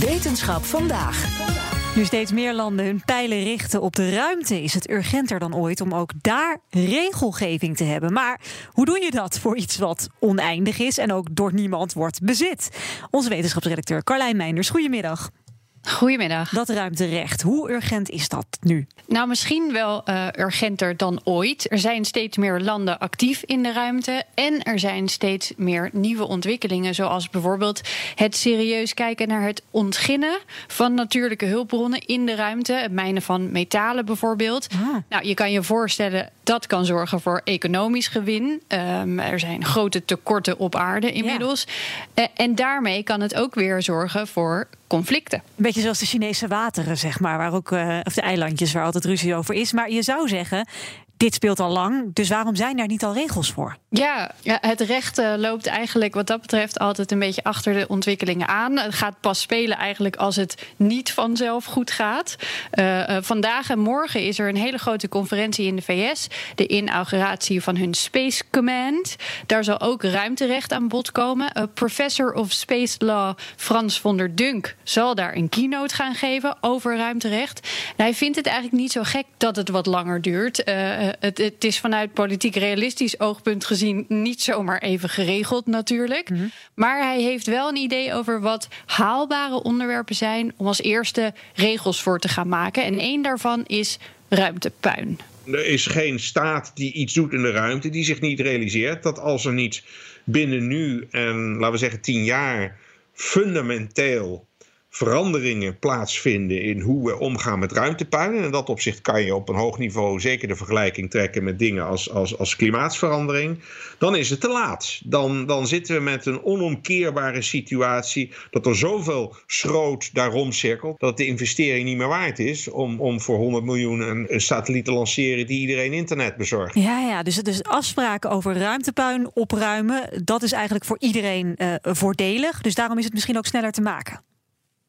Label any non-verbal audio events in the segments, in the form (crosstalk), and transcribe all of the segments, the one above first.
Wetenschap vandaag. Nu steeds meer landen hun pijlen richten op de ruimte, is het urgenter dan ooit om ook daar regelgeving te hebben. Maar hoe doe je dat voor iets wat oneindig is en ook door niemand wordt bezit? Onze wetenschapsredacteur Carlijn Meinders, goedemiddag. Goedemiddag. Dat ruimterecht, hoe urgent is dat nu? Nou, misschien wel uh, urgenter dan ooit. Er zijn steeds meer landen actief in de ruimte. En er zijn steeds meer nieuwe ontwikkelingen. Zoals bijvoorbeeld het serieus kijken naar het ontginnen van natuurlijke hulpbronnen in de ruimte. Het mijnen van metalen bijvoorbeeld. Ah. Nou, je kan je voorstellen dat kan zorgen voor economisch gewin. Um, er zijn grote tekorten op aarde inmiddels. Ja. Uh, en daarmee kan het ook weer zorgen voor conflicten. Een beetje zoals de Chinese wateren, zeg maar, waar ook, uh, of de eilandjes waar altijd ruzie over is. Maar je zou zeggen, dit speelt al lang, dus waarom zijn daar niet al regels voor? Ja, het recht uh, loopt eigenlijk wat dat betreft altijd een beetje achter de ontwikkelingen aan. Het gaat pas spelen eigenlijk als het niet vanzelf goed gaat. Uh, uh, vandaag en morgen is er een hele grote conferentie in de VS. De inauguratie van hun Space Command. Daar zal ook ruimterecht aan bod komen. professor of Space Law Frans von der Dunk zal daar een keynote gaan geven over ruimterecht. Hij vindt het eigenlijk niet zo gek dat het wat langer duurt. Het, het, is vanuit politiek realistisch oogpunt gezien niet zomaar even geregeld, natuurlijk. Mm -hmm. Maar hij heeft wel een idee over wat haalbare onderwerpen zijn om als eerste regels voor te gaan maken. En één daarvan is ruimtepuin. Er is geen staat die iets doet in de ruimte die zich niet realiseert dat als er niet binnen nu en laten we zeggen tien jaar fundamenteel veranderingen plaatsvinden in hoe we omgaan met ruimtepuin. En in dat opzicht kan je op een hoog niveau zeker de vergelijking trekken met dingen als, als, als klimaatsverandering. Dan is het te laat. Dan, dan zitten we met een onomkeerbare situatie dat er zoveel schroot daarom cirkelt dat de investering niet meer waard is om, om voor 100 miljoen een, satelliet te lanceren die iedereen internet bezorgt. Ja, ja dus, dus afspraken over ruimtepuin opruimen, dat is eigenlijk voor iedereen uh, voordelig. Dus daarom is het misschien ook sneller te maken.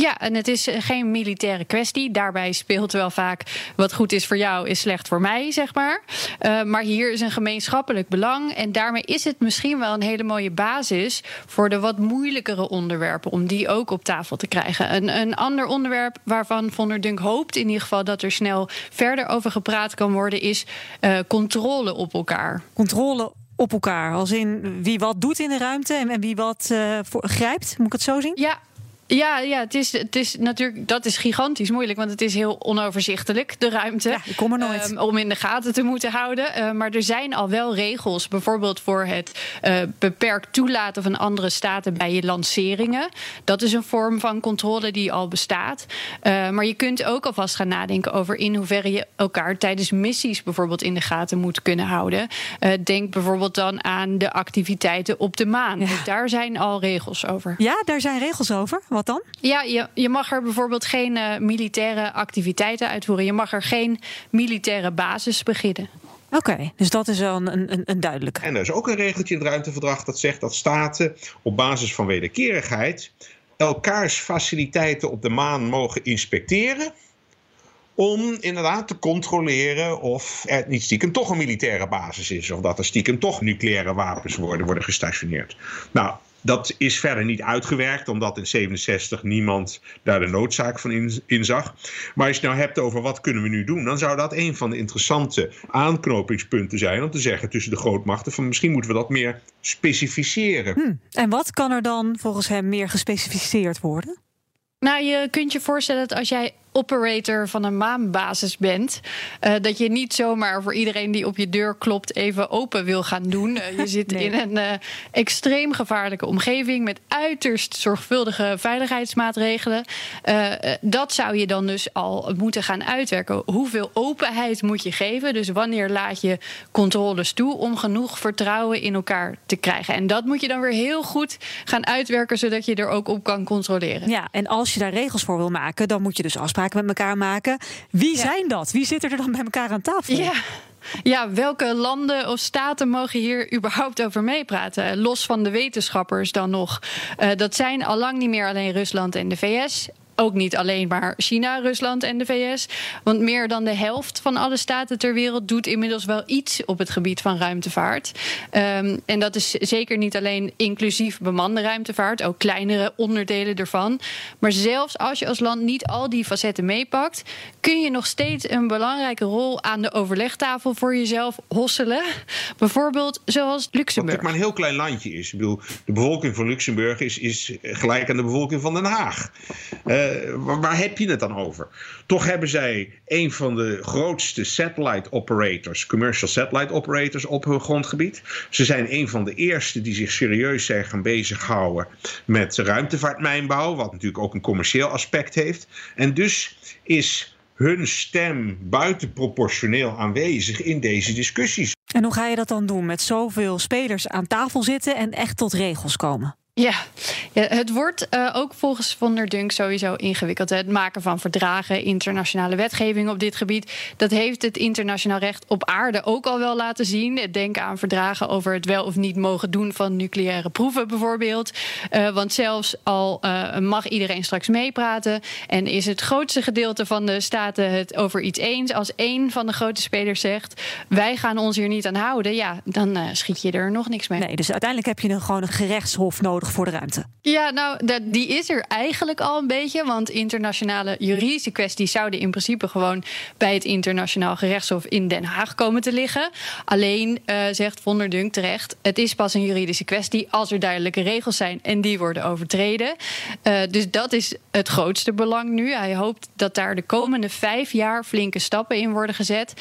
Ja, en het is geen militaire kwestie. Daarbij speelt wel vaak wat goed is voor jou, is slecht voor mij, zeg maar. Uh, maar hier is een gemeenschappelijk belang. En daarmee is het misschien wel een hele mooie basis voor de wat moeilijkere onderwerpen. Om die ook op tafel te krijgen. Een, een ander onderwerp waarvan Von der Dunk hoopt, in ieder geval dat er snel verder over gepraat kan worden, is uh, controle op elkaar. Controle op elkaar. Als in wie wat doet in de ruimte en wie wat uh, voor, grijpt. Moet ik het zo zien? Ja, ja, ja het, is, het is natuurlijk, dat is gigantisch moeilijk, want het is heel onoverzichtelijk, de ruimte. Ja, ik kom er nooit. Um, om in de gaten te moeten houden. Uh, maar er zijn al wel regels, bijvoorbeeld voor het uh, beperkt toelaten van andere staten bij je lanceringen. Dat is een vorm van controle die al bestaat. Uh, maar je kunt ook alvast gaan nadenken over in hoeverre je elkaar tijdens missies bijvoorbeeld in de gaten moet kunnen houden. denk bijvoorbeeld dan aan de activiteiten op de maan. Ja. Daar zijn al regels over. Ja, daar zijn regels over. Wat dan? Ja, je, je mag er bijvoorbeeld geen uh, militaire activiteiten uitvoeren. Je mag er geen militaire basis beginnen. Oké, okay, dus dat is wel een, een, een duidelijk. En er is ook een regeltje in het ruimteverdrag dat zegt dat staten op basis van wederkerigheid elkaars faciliteiten op de maan mogen inspecteren. Om inderdaad te controleren of er niet stiekem toch een militaire basis is. Of dat er stiekem toch nucleaire wapens worden, worden gestationeerd. Nou, dat is verder niet uitgewerkt, omdat in 67 niemand daar de noodzaak van in, in, zag. Maar als je het nou hebt over wat kunnen we nu doen, dan zou dat een van de interessante aanknopingspunten zijn om te zeggen tussen de grootmachten van misschien moeten we dat meer specificeren. Hm. En wat kan er dan volgens hem meer gespecificeerd worden? Nou, je kunt je voorstellen dat als jij operator van een maanbasis bent. Uh, dat je niet zomaar voor iedereen die op je deur klopt even open wil gaan doen. Uh, je zit (laughs) in een uh, extreem gevaarlijke omgeving met uiterst zorgvuldige veiligheidsmaatregelen. dat zou je dan dus al moeten gaan uitwerken. Hoeveel openheid moet je geven? Dus wanneer laat je controles toe om genoeg vertrouwen in elkaar te krijgen? En dat moet je dan weer heel goed gaan uitwerken, zodat je er ook op kan controleren. Ja, en als je daar regels voor wil maken, dan moet je dus afspraken met elkaar maken. Wie zijn dat? Wie zit er dan bij elkaar aan tafel? Ja. Ja, welke landen of staten mogen hier überhaupt over meepraten? Los van de wetenschappers dan nog. Uh, dat zijn al lang niet meer alleen Rusland en de VS ook niet alleen maar China, Rusland en de VS. Want meer dan de helft van alle staten ter wereld doet inmiddels wel iets op het gebied van ruimtevaart. Um, en dat is zeker niet alleen inclusief bemande ruimtevaart, ook kleinere onderdelen ervan. Maar zelfs als je als land niet al die facetten meepakt, kun je nog steeds een belangrijke rol aan de overlegtafel voor jezelf hosselen. Bijvoorbeeld zoals Luxemburg. Wat maar een heel klein landje is. Ik bedoel, de bevolking van Luxemburg is, is gelijk aan de bevolking van Den Haag. Uh, waar, waar, heb je het dan over? Toch hebben zij een van de grootste satellite operators, commercial satellite operators op hun grondgebied. Ze zijn een van de eerste die zich serieus zijn gaan bezighouden met ruimtevaartmijnbouw, wat natuurlijk ook een commercieel aspect heeft. En dus is hun stem buitenproportioneel aanwezig in deze discussies. En hoe ga je dat dan doen? Met zoveel spelers aan tafel zitten en echt tot regels komen? Ja. het wordt uh, ook volgens Von der Dunk sowieso ingewikkeld. Het maken van verdragen, internationale wetgeving op dit gebied. Dat heeft het internationaal recht op aarde ook al wel laten zien. Denk aan verdragen over het wel of niet mogen doen van nucleaire proeven, bijvoorbeeld. Uh, want zelfs al uh, mag iedereen straks meepraten. En is het grootste gedeelte van de staten het over iets eens. Als één van de grote spelers zegt: wij gaan ons hier niet aan houden. Ja, dan schiet je er nog niks mee. Nee, dus uiteindelijk heb je een, gewoon een gerechtshof nodig voor de ruimte? Ja, nou, die is er eigenlijk al een beetje. Want internationale juridische kwesties zouden in principe gewoon bij het internationaal gerechtshof in Den Haag komen te liggen. Alleen uh, zegt Von der Dunk terecht: het is pas een juridische kwestie als er duidelijke regels zijn en die worden overtreden. Uh, dus dat is het grootste belang nu. Hij hoopt dat daar de komende vijf jaar flinke stappen in worden gezet.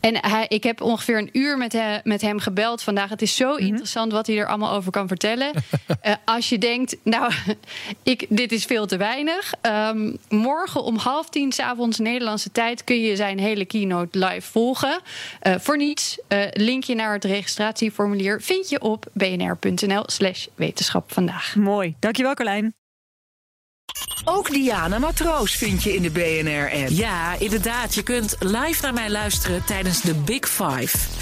En hij, ik heb ongeveer een uur met, he, met hem gebeld vandaag. Het is zo mm -hmm. interessant wat hij er allemaal over kan vertellen. uh, (laughs) als je denkt, nou, (laughs) ik, dit is veel te weinig. Um, morgen om half tien s'avonds Nederlandse tijd kun je zijn hele keynote live volgen. Uh, voor niets. Uh, linkje naar het registratieformulier vind je op bnr.nl/slash wetenschap vandaag. Mooi. Dankjewel, Carlijn. Ook Diana Matroos vind je in de BNR-app. Ja, inderdaad. Je kunt live naar mij luisteren tijdens de Big Five.